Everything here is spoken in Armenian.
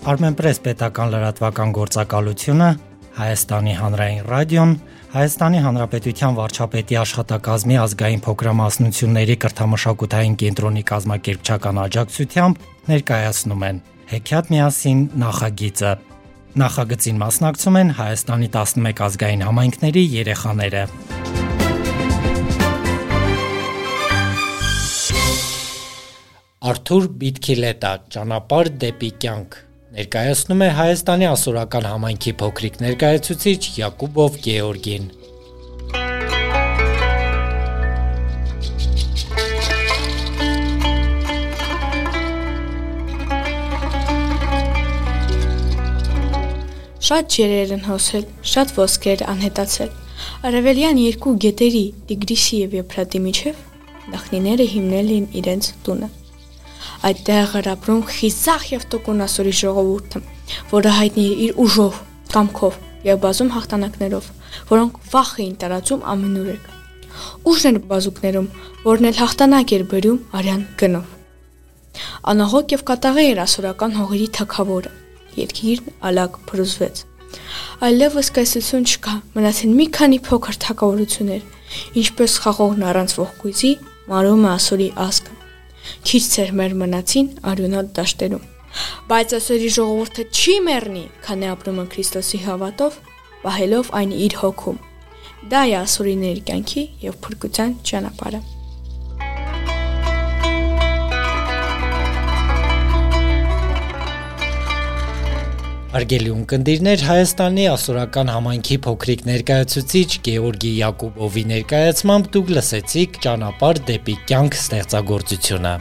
Armenpress պետական լրատվական գործակալությունը, Հայաստանի հանրային ռադիոն, Հայաստանի Հանրապետության վարչապետի աշխատակազմի ազգային փոքրամասնությունների կրթամշակութային կենտրոնի կազմակերպչական աջակցությամբ ներկայացնում են Հեքիաթ միասին նախագիծը։ Նախագծին մասնակցում են Հայաստանի 11 ազգային համայնքների երեխաները։ Արթուր Բիտքիլետա ճանապարհ դեպի կյանք ներկայացնում է Հայաստանի ասորական համայնքի փոքրիկ ներկայացուցիչ Յակուբով Գեորգին։ Շատ ջերեր են հոսել, շատ ոսկեր անհետացել։ Արևելյան երկու գետերի Տիգրիսի եւ Եփրատի միջև նախնիները հիմնել էին իրենց տունը։ Այդտեղ էր ապրում խիզախ եւ տոկունասորի ժողովուրդը, որը հայտնի էր իր ուժով, կամքով եւ բազում հաղթանակներով, որոնք վախ էին տարածում ամենուրեք։ Ուժն էր բազուկներում, որն էլ հաղթանակ էր բերում արյան գնով։ Անահոգ եւ կատաղի էր ասորական հողերի թակավորը։ Երկիրն ալակ փրուզվեց։ Այլևս կայսություն չկա, մնացին մի քանի փոքր թակավորություններ, ինչպես խաղողն առանց ողկույզի, մարում է ասորի ասկը քիչ ծեր մեր մնացին արյունոտ դաշտերում։ Բայց ասերի ժողովուրդը չի մեռնի, քանի ապրում է Քրիստոսի հավատով, պահելով այն իր հոգում։ Դա է ասորիների կյանքի եւ փրկության ճանապարհը։ Արգելի ունկնդիրներ Հայաստանի ասորական համայնքի փոքրիկ ներկայացուցիչ Գեորգի Յակոբովի ներկայացմամբ դուք լսեցիք ճանապարհ դեպի կյանք ստեղծագործությունը։